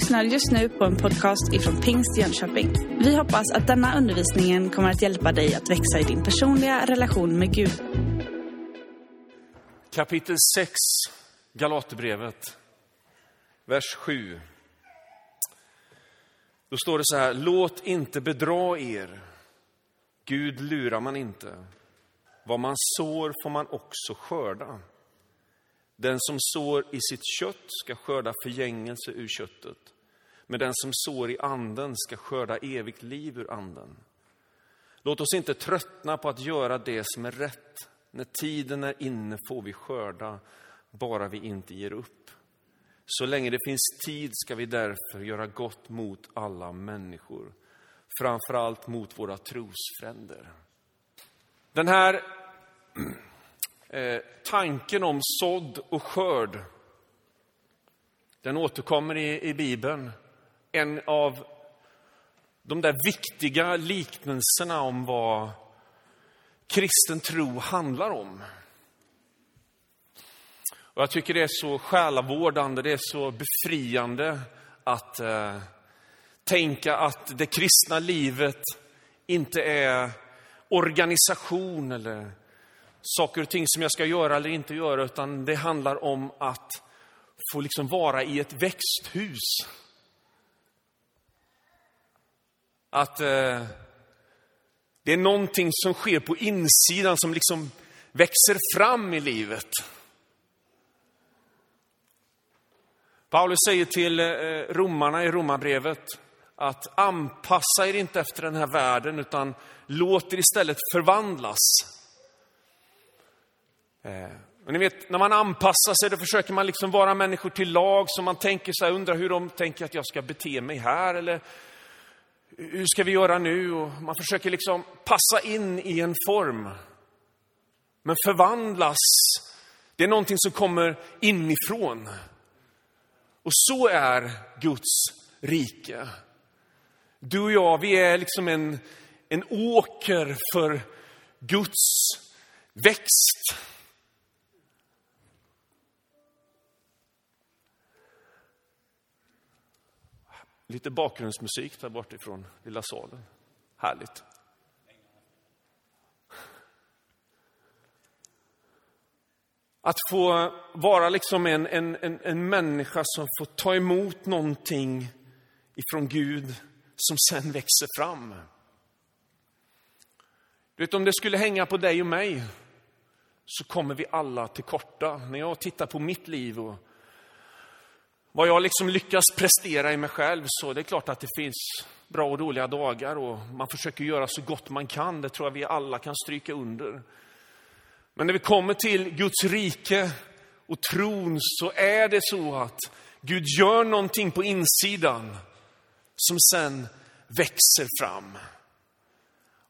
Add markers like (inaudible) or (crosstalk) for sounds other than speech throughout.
lyssnar just nu på en podcast ifrån Pingst Jönköping. Vi hoppas att denna undervisning kommer att hjälpa dig att växa i din personliga relation med Gud. Kapitel 6, Galaterbrevet, vers 7. Då står det så här, låt inte bedra er. Gud lurar man inte. Vad man sår får man också skörda. Den som sår i sitt kött ska skörda förgängelse ur köttet, men den som sår i anden ska skörda evigt liv ur anden. Låt oss inte tröttna på att göra det som är rätt. När tiden är inne får vi skörda, bara vi inte ger upp. Så länge det finns tid ska vi därför göra gott mot alla människor, framför allt mot våra trosfränder. Den här eh, tanken om sådd och skörd, den återkommer i, i Bibeln. En av de där viktiga liknelserna om vad kristen tro handlar om. Och jag tycker det är så själavårdande, det är så befriande att eh, tänka att det kristna livet inte är organisation eller saker och ting som jag ska göra eller inte göra, utan det handlar om att få liksom vara i ett växthus. Att eh, det är någonting som sker på insidan som liksom växer fram i livet. Paulus säger till eh, romarna i romarbrevet att anpassa er inte efter den här världen, utan låt er istället förvandlas Eh, och ni vet, när man anpassar sig, då försöker man liksom vara människor till lag, så man tänker så här, undrar hur de tänker att jag ska bete mig här, eller hur ska vi göra nu? Och man försöker liksom passa in i en form. Men förvandlas, det är någonting som kommer inifrån. Och så är Guds rike. Du och jag, vi är liksom en, en åker för Guds växt. Lite bakgrundsmusik där bortifrån lilla salen. Härligt. Att få vara liksom en, en, en, en människa som får ta emot någonting ifrån Gud som sen växer fram. Du vet, om det skulle hänga på dig och mig så kommer vi alla till korta. När jag tittar på mitt liv och vad jag liksom lyckas prestera i mig själv så det är klart att det finns bra och dåliga dagar och man försöker göra så gott man kan. Det tror jag vi alla kan stryka under. Men när vi kommer till Guds rike och tron så är det så att Gud gör någonting på insidan som sen växer fram.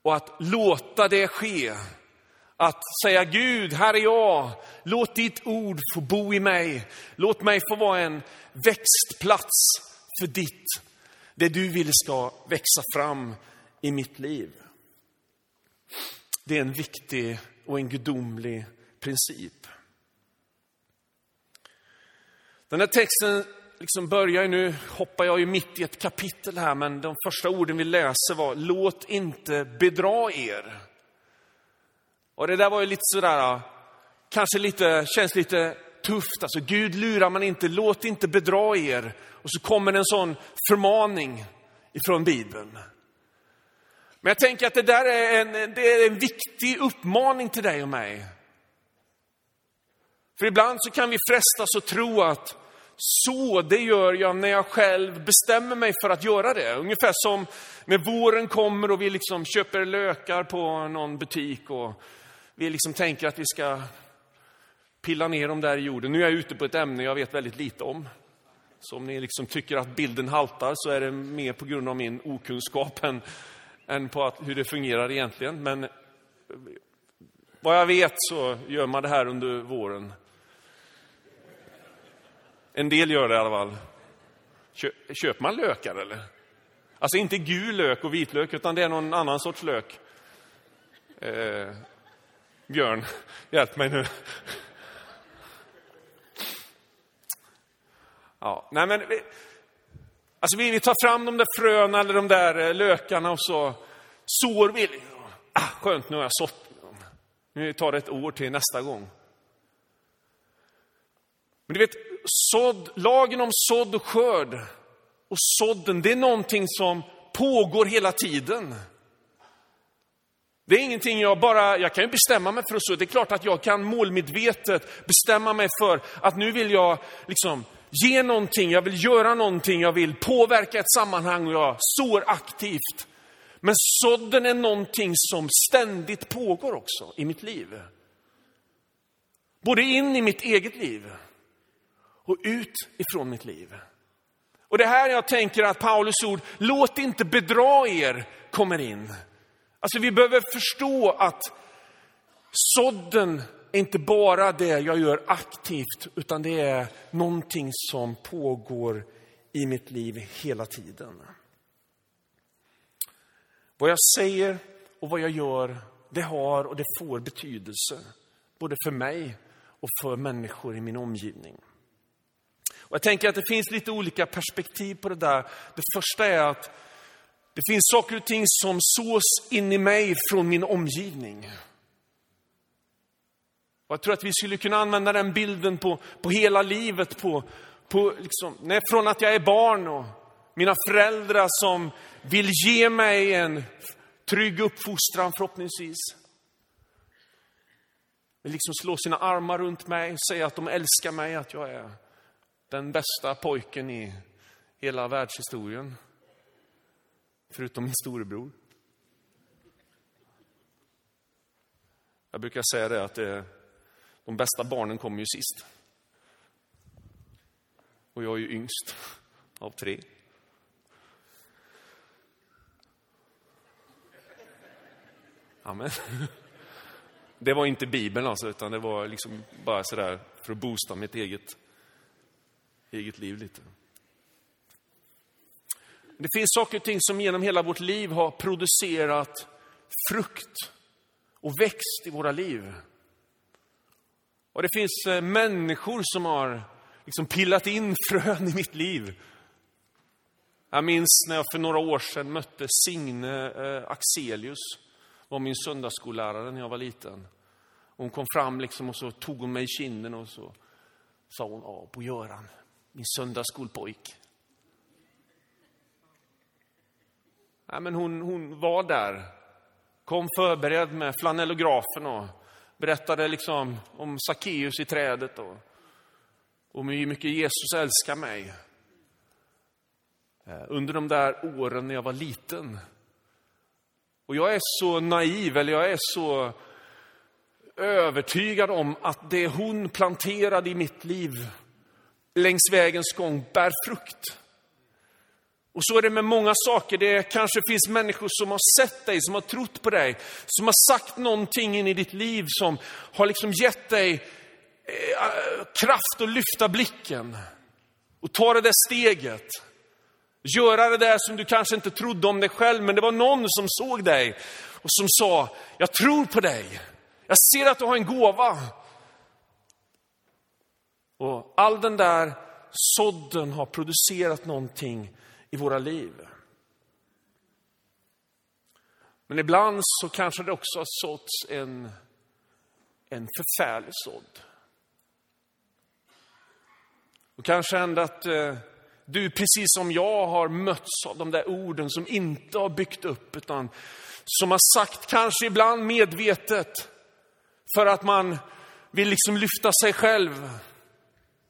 Och att låta det ske att säga Gud, här är jag. Låt ditt ord få bo i mig. Låt mig få vara en växtplats för ditt, det du vill ska växa fram i mitt liv. Det är en viktig och en gudomlig princip. Den här texten liksom börjar nu, hoppar jag ju mitt i ett kapitel här, men de första orden vi läser var, låt inte bedra er. Och det där var ju lite sådär, kanske lite, känns lite tufft. Alltså Gud lurar man inte, låt inte bedra er. Och så kommer en sån förmaning ifrån Bibeln. Men jag tänker att det där är en, det är en viktig uppmaning till dig och mig. För ibland så kan vi frestas att tro att så, det gör jag när jag själv bestämmer mig för att göra det. Ungefär som när våren kommer och vi liksom köper lökar på någon butik och vi liksom tänker att vi ska pilla ner dem där i jorden. Nu är jag ute på ett ämne jag vet väldigt lite om. Så om ni liksom tycker att bilden haltar så är det mer på grund av min okunskap än, än på att, hur det fungerar egentligen. Men vad jag vet så gör man det här under våren. En del gör det i alla fall. Köper man lökar eller? Alltså inte gul lök och vitlök, utan det är någon annan sorts lök. Eh, Björn, hjälp mig nu. Ja, nej men, Alltså vi, vi tar fram de där fröna eller de där eh, lökarna och så sår vi. Ah, skönt, nu har jag sått. Nu tar det ett år till nästa gång. Men du vet, sådd, lagen om sådd och skörd och sådden, det är någonting som pågår hela tiden. Det är ingenting jag bara, jag kan ju bestämma mig för att så. Det är klart att jag kan målmedvetet bestämma mig för att nu vill jag liksom ge någonting, jag vill göra någonting, jag vill påverka ett sammanhang och jag sår aktivt. Men sådden är någonting som ständigt pågår också i mitt liv. Både in i mitt eget liv och ut ifrån mitt liv. Och det här jag tänker att Paulus ord, låt inte bedra er, kommer in. Alltså vi behöver förstå att sådden är inte bara det jag gör aktivt, utan det är någonting som pågår i mitt liv hela tiden. Vad jag säger och vad jag gör, det har och det får betydelse. Både för mig och för människor i min omgivning. Och jag tänker att det finns lite olika perspektiv på det där. Det första är att det finns saker och ting som sås in i mig från min omgivning. Och jag tror att vi skulle kunna använda den bilden på, på hela livet. På, på liksom, nej, från att jag är barn och mina föräldrar som vill ge mig en trygg uppfostran förhoppningsvis. Vill liksom slå sina armar runt mig, säga att de älskar mig, att jag är den bästa pojken i hela världshistorien. Förutom min storebror. Jag brukar säga det att det, de bästa barnen kommer ju sist. Och jag är ju yngst (laughs) av tre. Amen. (laughs) Det var inte Bibeln alltså, utan det var liksom bara sådär för att boosta mitt eget, eget liv lite. Det finns saker och ting som genom hela vårt liv har producerat frukt och växt i våra liv. Och det finns eh, människor som har liksom pillat in (laughs) frön i mitt liv. Jag minns när jag för några år sedan mötte Signe eh, Axelius, var min söndagsskollärare när jag var liten. Hon kom fram liksom och så tog hon mig i kinden och så sa hon, ja, Bo-Göran, min söndagsskolpojk. Ja, men hon, hon var där, kom förberedd med flanellografen och berättade liksom om Sackeus i trädet och och hur mycket Jesus älskar mig. Eh, under de där åren när jag var liten. Och jag är så naiv, eller jag är så övertygad om att det hon planterade i mitt liv längs vägens gång bär frukt. Och så är det med många saker. Det kanske finns människor som har sett dig, som har trott på dig, som har sagt någonting in i ditt liv som har liksom gett dig eh, kraft att lyfta blicken och ta det där steget. Göra det där som du kanske inte trodde om dig själv, men det var någon som såg dig och som sa, jag tror på dig. Jag ser att du har en gåva. Och all den där sådden har producerat någonting i våra liv. Men ibland så kanske det också har såtts en, en förfärlig sådd. Och kanske ändå att eh, du, precis som jag, har mötts av de där orden som inte har byggt upp, utan som har sagt, kanske ibland medvetet, för att man vill liksom lyfta sig själv.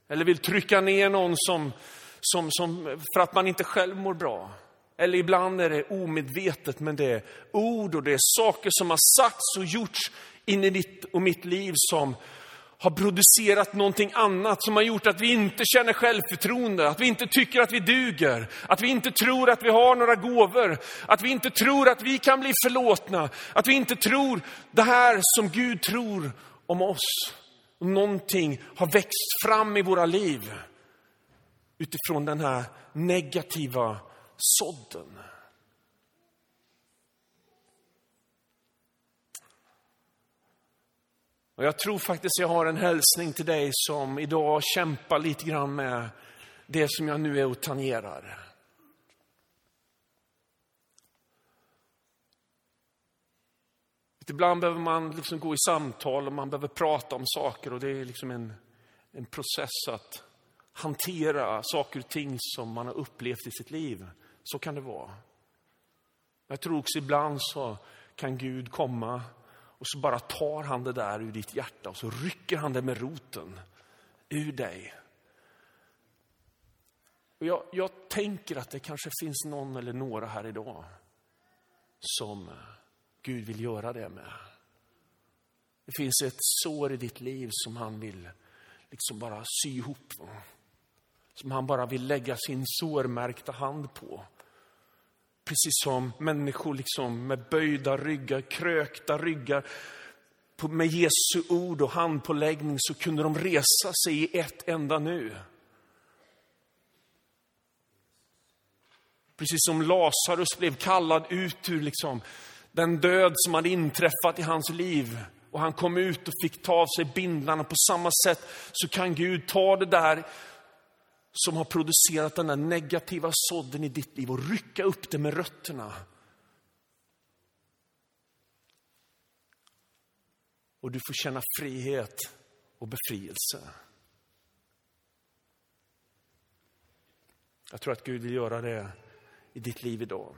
Eller vill trycka ner någon som som, som, för att man inte själv mår bra. Eller ibland är det omedvetet, men det är ord och det är saker som har sagts och gjorts in i ditt och mitt liv som har producerat någonting annat som har gjort att vi inte känner självförtroende, att vi inte tycker att vi duger, att vi inte tror att vi har några gåvor, att vi inte tror att vi kan bli förlåtna, att vi inte tror det här som Gud tror om oss. Någonting har växt fram i våra liv utifrån den här negativa sådden. Och jag tror faktiskt jag har en hälsning till dig som idag kämpar lite grann med det som jag nu är och tangerar. Ibland behöver man liksom gå i samtal och man behöver prata om saker och det är liksom en, en process att hantera saker och ting som man har upplevt i sitt liv. Så kan det vara. Jag tror också ibland så kan Gud komma och så bara tar han det där ur ditt hjärta och så rycker han det med roten ur dig. Och jag, jag tänker att det kanske finns någon eller några här idag som Gud vill göra det med. Det finns ett sår i ditt liv som han vill liksom bara sy ihop. Som han bara vill lägga sin sårmärkta hand på. Precis som människor liksom med böjda ryggar, krökta ryggar. Med Jesu ord och handpåläggning så kunde de resa sig i ett enda nu. Precis som Lazarus blev kallad ut ur liksom den död som hade inträffat i hans liv. Och han kom ut och fick ta av sig bindlarna. På samma sätt så kan Gud ta det där som har producerat den där negativa sådden i ditt liv och rycka upp det med rötterna. Och du får känna frihet och befrielse. Jag tror att Gud vill göra det i ditt liv idag.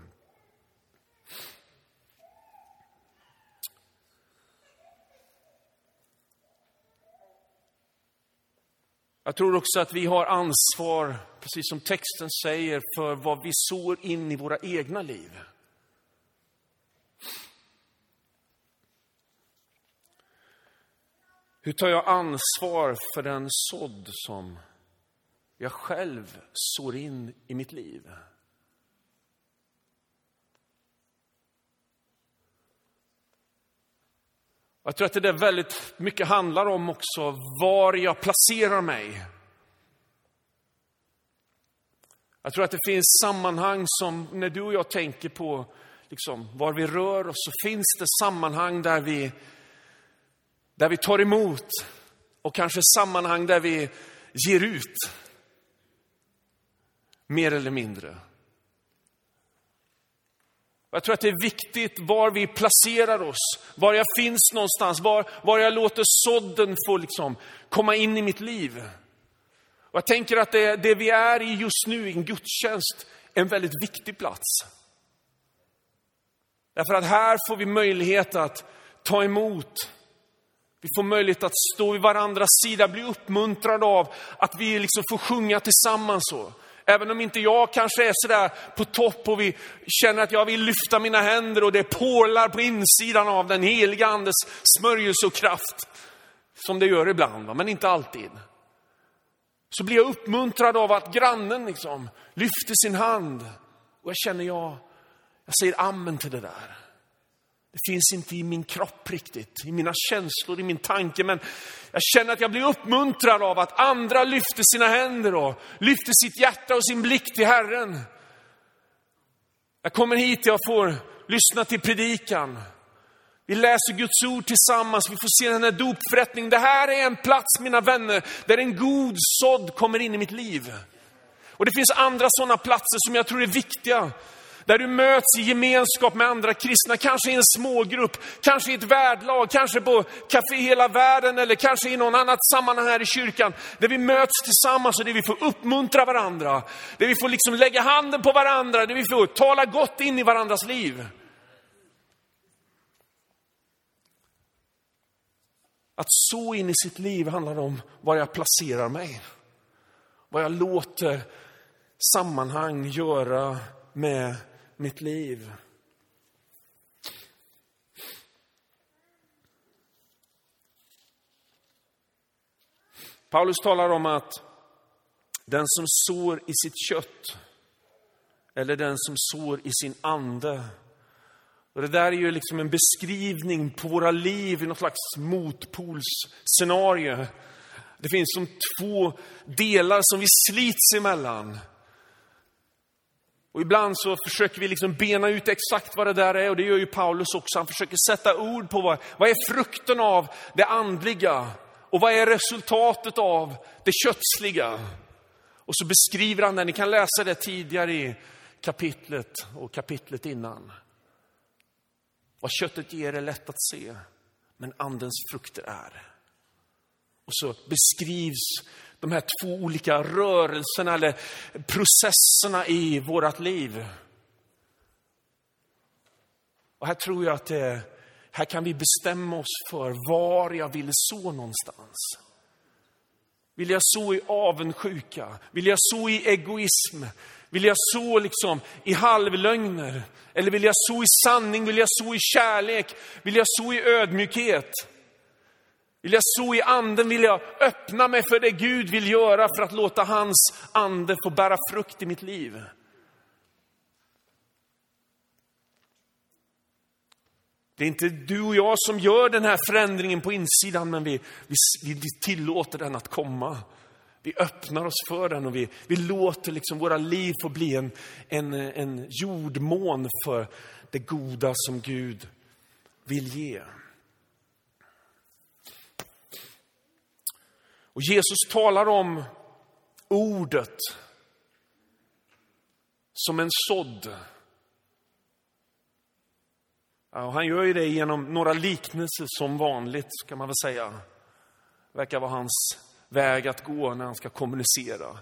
Jag tror också att vi har ansvar, precis som texten säger, för vad vi sår in i våra egna liv. Hur tar jag ansvar för den sådd som jag själv sår in i mitt liv? Jag tror att det där väldigt mycket handlar om också var jag placerar mig. Jag tror att det finns sammanhang som, när du och jag tänker på liksom, var vi rör oss, så finns det sammanhang där vi, där vi tar emot och kanske sammanhang där vi ger ut. Mer eller mindre. Jag tror att det är viktigt var vi placerar oss, var jag finns någonstans, var, var jag låter sådden få liksom komma in i mitt liv. Och jag tänker att det, det vi är i just nu, i en gudstjänst, är en väldigt viktig plats. Därför att här får vi möjlighet att ta emot. Vi får möjlighet att stå vid varandras sida, bli uppmuntrade av att vi liksom får sjunga tillsammans. Och Även om inte jag kanske är sådär på topp och vi känner att jag vill lyfta mina händer och det porlar på insidan av den heliga andes smörjelse och kraft. Som det gör ibland, men inte alltid. Så blir jag uppmuntrad av att grannen liksom lyfter sin hand. Och jag känner, jag, jag säger amen till det där. Det finns inte i min kropp riktigt, i mina känslor, i min tanke. Men jag känner att jag blir uppmuntrad av att andra lyfter sina händer och lyfter sitt hjärta och sin blick till Herren. Jag kommer hit, jag får lyssna till predikan. Vi läser Guds ord tillsammans, vi får se den här dopförrättningen. Det här är en plats, mina vänner, där en god sådd kommer in i mitt liv. Och det finns andra sådana platser som jag tror är viktiga. Där du möts i gemenskap med andra kristna, kanske i en smågrupp, kanske i ett värdlag, kanske på Café Hela Världen eller kanske i någon annat sammanhang här i kyrkan. Där vi möts tillsammans och där vi får uppmuntra varandra. Där vi får liksom lägga handen på varandra, där vi får tala gott in i varandras liv. Att så in i sitt liv handlar om var jag placerar mig. Vad jag låter sammanhang göra med mitt liv. Paulus talar om att den som sår i sitt kött eller den som sår i sin ande. Och det där är ju liksom en beskrivning på våra liv i något slags motpolsscenario. Det finns som två delar som vi slits emellan. Och ibland så försöker vi liksom bena ut exakt vad det där är och det gör ju Paulus också. Han försöker sätta ord på vad, vad är frukten av det andliga och vad är resultatet av det kötsliga. Och så beskriver han det, ni kan läsa det tidigare i kapitlet och kapitlet innan. Vad köttet ger är lätt att se, men andens frukter är. Och så beskrivs de här två olika rörelserna eller processerna i vårt liv. Och här tror jag att det, här kan vi bestämma oss för var jag vill så någonstans. Vill jag så i avundsjuka? Vill jag så i egoism? Vill jag så liksom i halvlögner? Eller vill jag så i sanning? Vill jag så i kärlek? Vill jag så i ödmjukhet? Vill jag så i anden? Vill jag öppna mig för det Gud vill göra för att låta hans ande få bära frukt i mitt liv? Det är inte du och jag som gör den här förändringen på insidan, men vi, vi, vi tillåter den att komma. Vi öppnar oss för den och vi, vi låter liksom våra liv få bli en, en, en jordmån för det goda som Gud vill ge. Och Jesus talar om ordet som en sådd. Ja, han gör ju det genom några liknelser som vanligt, kan man väl säga. Det verkar vara hans väg att gå när han ska kommunicera.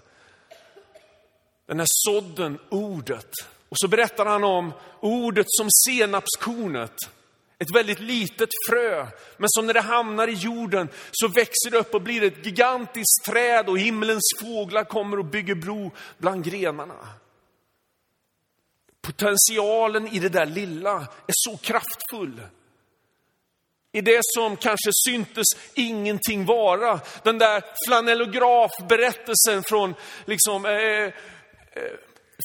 Den här sådden, ordet. Och så berättar han om ordet som senapskornet. Ett väldigt litet frö, men som när det hamnar i jorden så växer det upp och blir ett gigantiskt träd och himlens fåglar kommer och bygger bro bland grenarna. Potentialen i det där lilla är så kraftfull. I det som kanske syntes ingenting vara. Den där flanellografberättelsen från liksom, eh, eh,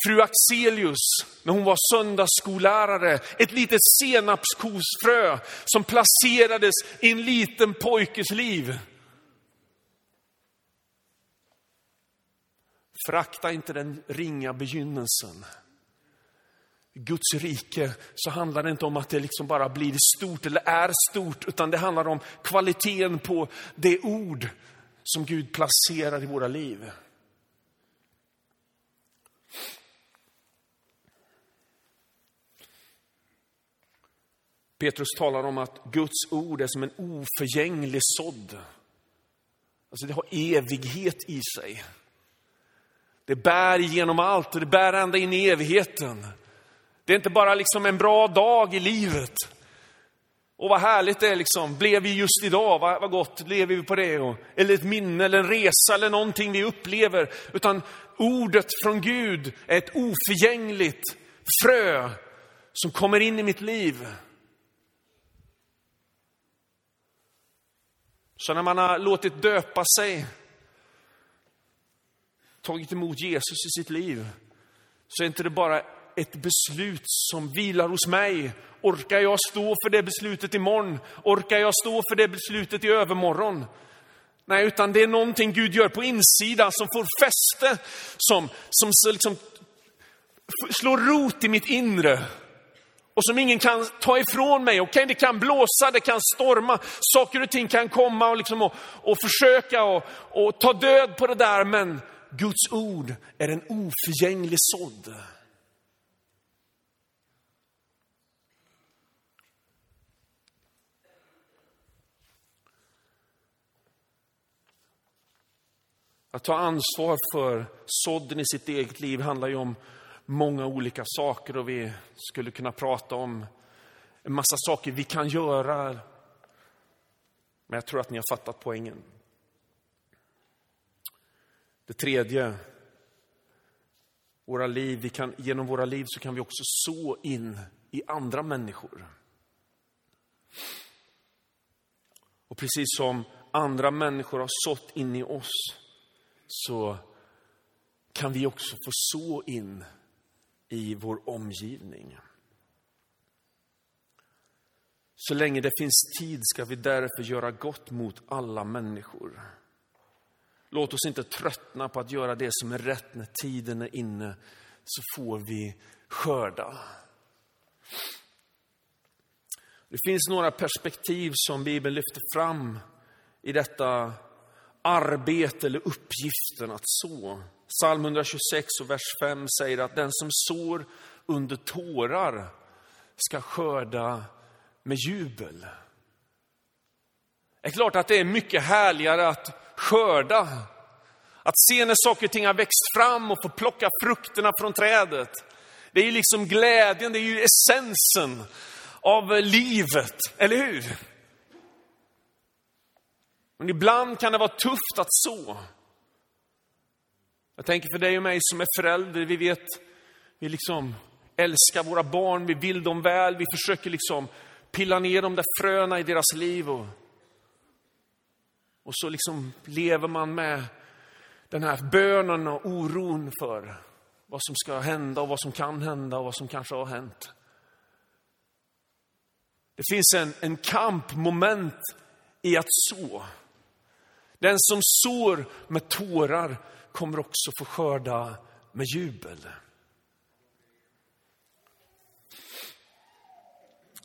fru Axelius när hon var söndagsskollärare. Ett litet senapskosfrö som placerades i en liten pojkes liv. Frakta inte den ringa begynnelsen. Guds rike så handlar det inte om att det liksom bara blir stort eller är stort, utan det handlar om kvaliteten på det ord som Gud placerar i våra liv. Petrus talar om att Guds ord är som en oförgänglig sådd. Alltså det har evighet i sig. Det bär genom allt, och det bär ända in i evigheten. Det är inte bara liksom en bra dag i livet. Och vad härligt det är, liksom. blev vi just idag, vad, vad gott, lever vi på det? Och, eller ett minne, eller en resa, eller någonting vi upplever. Utan ordet från Gud är ett oförgängligt frö som kommer in i mitt liv. Så när man har låtit döpa sig, tagit emot Jesus i sitt liv, så är inte det bara ett beslut som vilar hos mig. Orkar jag stå för det beslutet imorgon? Orkar jag stå för det beslutet i övermorgon? Nej, utan det är någonting Gud gör på insidan som får fäste, som, som liksom slår rot i mitt inre och som ingen kan ta ifrån mig. Okej, okay, det kan blåsa, det kan storma, saker och ting kan komma och, liksom och, och försöka och, och ta död på det där, men Guds ord är en oförgänglig sådd. Att ta ansvar för sådden i sitt eget liv handlar ju om många olika saker och vi skulle kunna prata om en massa saker vi kan göra. Men jag tror att ni har fattat poängen. Det tredje, våra liv, vi kan, genom våra liv så kan vi också så in i andra människor. Och precis som andra människor har sått in i oss så kan vi också få så in i vår omgivning. Så länge det finns tid ska vi därför göra gott mot alla människor. Låt oss inte tröttna på att göra det som är rätt när tiden är inne, så får vi skörda. Det finns några perspektiv som Bibeln lyfter fram i detta arbete eller uppgiften att så. Psalm 126 och vers 5 säger att den som sår under tårar ska skörda med jubel. Det är klart att det är mycket härligare att skörda. Att se när saker och ting har växt fram och få plocka frukterna från trädet. Det är ju liksom glädjen, det är ju essensen av livet, eller hur? Men ibland kan det vara tufft att så. Jag tänker för dig och mig som är förälder, vi vet, vi liksom älskar våra barn, vi vill dem väl, vi försöker liksom pilla ner de där fröna i deras liv. Och, och så liksom lever man med den här bönen och oron för vad som ska hända och vad som kan hända och vad som kanske har hänt. Det finns en, en kampmoment i att så. Den som sår med tårar kommer också få skörda med jubel.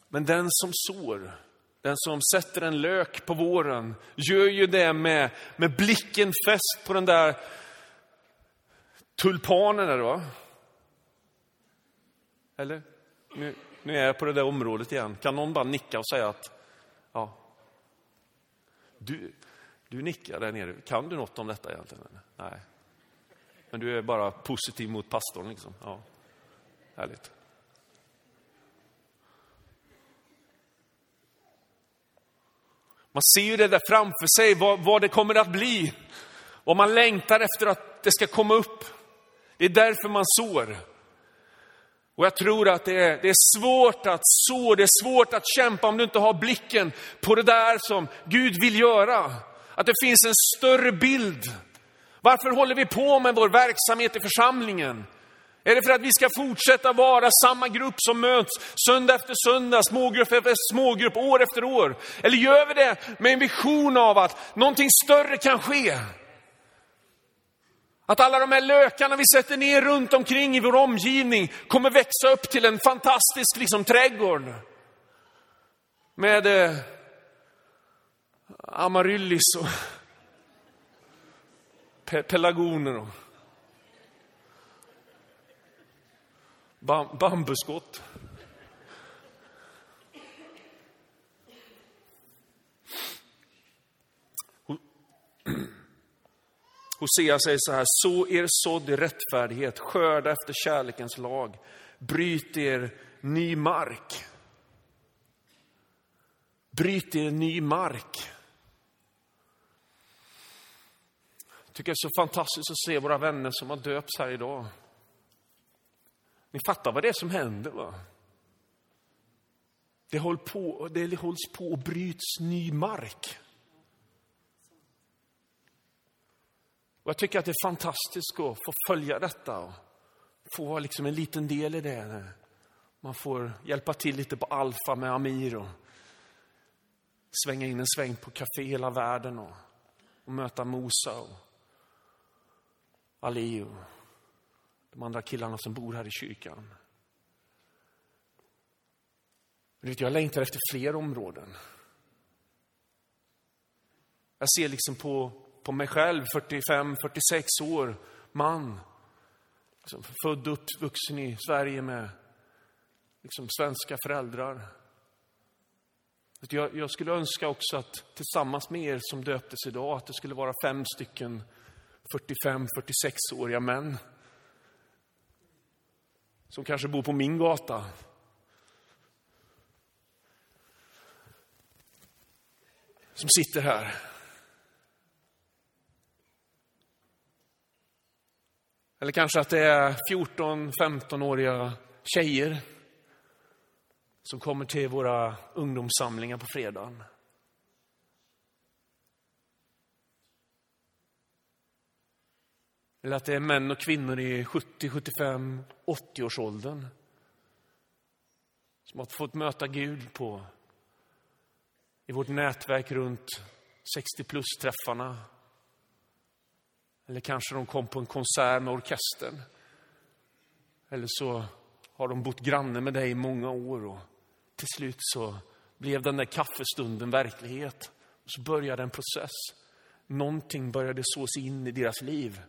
Men den som sår, den som sätter en lök på våren, gör ju det med, med blicken fäst på den där tulpanen. Där, va? Eller? Nu, nu är jag på det där området igen. Kan någon bara nicka och säga att, ja, du, du nickar där nere. Kan du något om detta egentligen? Nej. Men du är bara positiv mot pastorn liksom. Ja, härligt. Man ser ju det där framför sig, vad, vad det kommer att bli. Vad man längtar efter att det ska komma upp. Det är därför man sår. Och jag tror att det är, det är svårt att så, det är svårt att kämpa om du inte har blicken på det där som Gud vill göra. Att det finns en större bild. Varför håller vi på med vår verksamhet i församlingen? Är det för att vi ska fortsätta vara samma grupp som möts söndag efter söndag, smågrupp efter smågrupp, år efter år? Eller gör vi det med en vision av att någonting större kan ske? Att alla de här lökarna vi sätter ner runt omkring i vår omgivning kommer växa upp till en fantastisk liksom, trädgård. Med eh, amaryllis och pe pelargoner och bam bambuskott. Hosea säger så här, så er sådd i rättfärdighet, skörda efter kärlekens lag, bryt er ny mark. Bryt er ny mark. Jag tycker det är så fantastiskt att se våra vänner som har döpts här idag. Ni fattar vad det är som händer va? Det, håll på, det hålls på och bryts ny mark. Och jag tycker att det är fantastiskt att få följa detta och få vara liksom en liten del i det. Man får hjälpa till lite på Alfa med Amir och svänga in en sväng på Café Hela Världen och, och möta Mosa och Ali och de andra killarna som bor här i kyrkan. Jag längtar efter fler områden. Jag ser liksom på på mig själv, 45, 46 år, man. Liksom, född och uppvuxen i Sverige med liksom, svenska föräldrar. Jag, jag, skulle önska också att tillsammans med er som döptes idag, att det skulle vara fem stycken 45-46-åriga män. Som kanske bor på min gata. Som sitter här Eller kanske att det är 14-15-åriga tjejer som kommer till våra ungdomssamlingar på fredagen. Eller att det är män och kvinnor i 70, 75, 80-årsåldern som har fått möta Gud på, i vårt nätverk runt 60 plus-träffarna eller kanske de kom på en konsert med orkestern. Eller så har de bott granne med dig i många år och till slut så blev den där kaffestunden verklighet. Och så började en process. Någonting började sås in i deras liv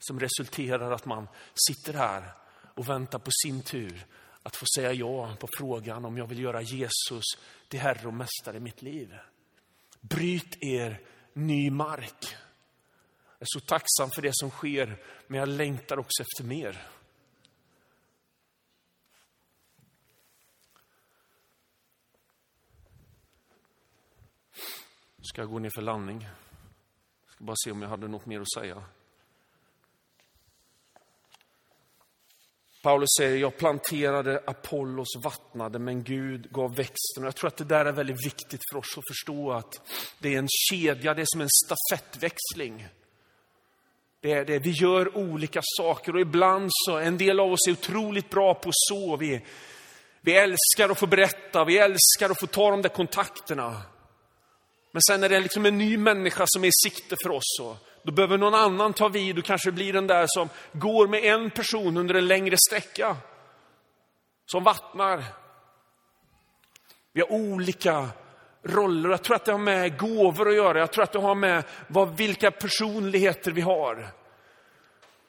som resulterar att man sitter här och väntar på sin tur att få säga ja på frågan om jag vill göra Jesus till Herre och Mästare i mitt liv. Bryt er ny mark. Jag är så tacksam för det som sker, men jag längtar också efter mer. Ska jag gå ner för landning? Jag ska bara se om jag hade något mer att säga. Paulus säger, jag planterade, Apollos vattnade, men Gud gav växten. Jag tror att det där är väldigt viktigt för oss att förstå att det är en kedja, det är som en stafettväxling. Det är det, vi gör olika saker och ibland så, en del av oss är otroligt bra på så. Vi, vi älskar att få berätta, vi älskar att få ta de där kontakterna. Men sen är det liksom en ny människa som är i sikte för oss. Och då behöver någon annan ta vid och kanske blir den där som går med en person under en längre sträcka. Som vattnar. Vi har olika roller. Jag tror att det har med gåvor att göra. Jag tror att det har med vad, vilka personligheter vi har.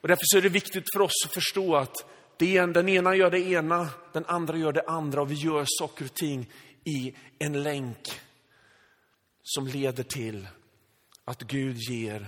Och därför så är det viktigt för oss att förstå att den ena gör det ena, den andra gör det andra och vi gör saker och ting i en länk som leder till att Gud ger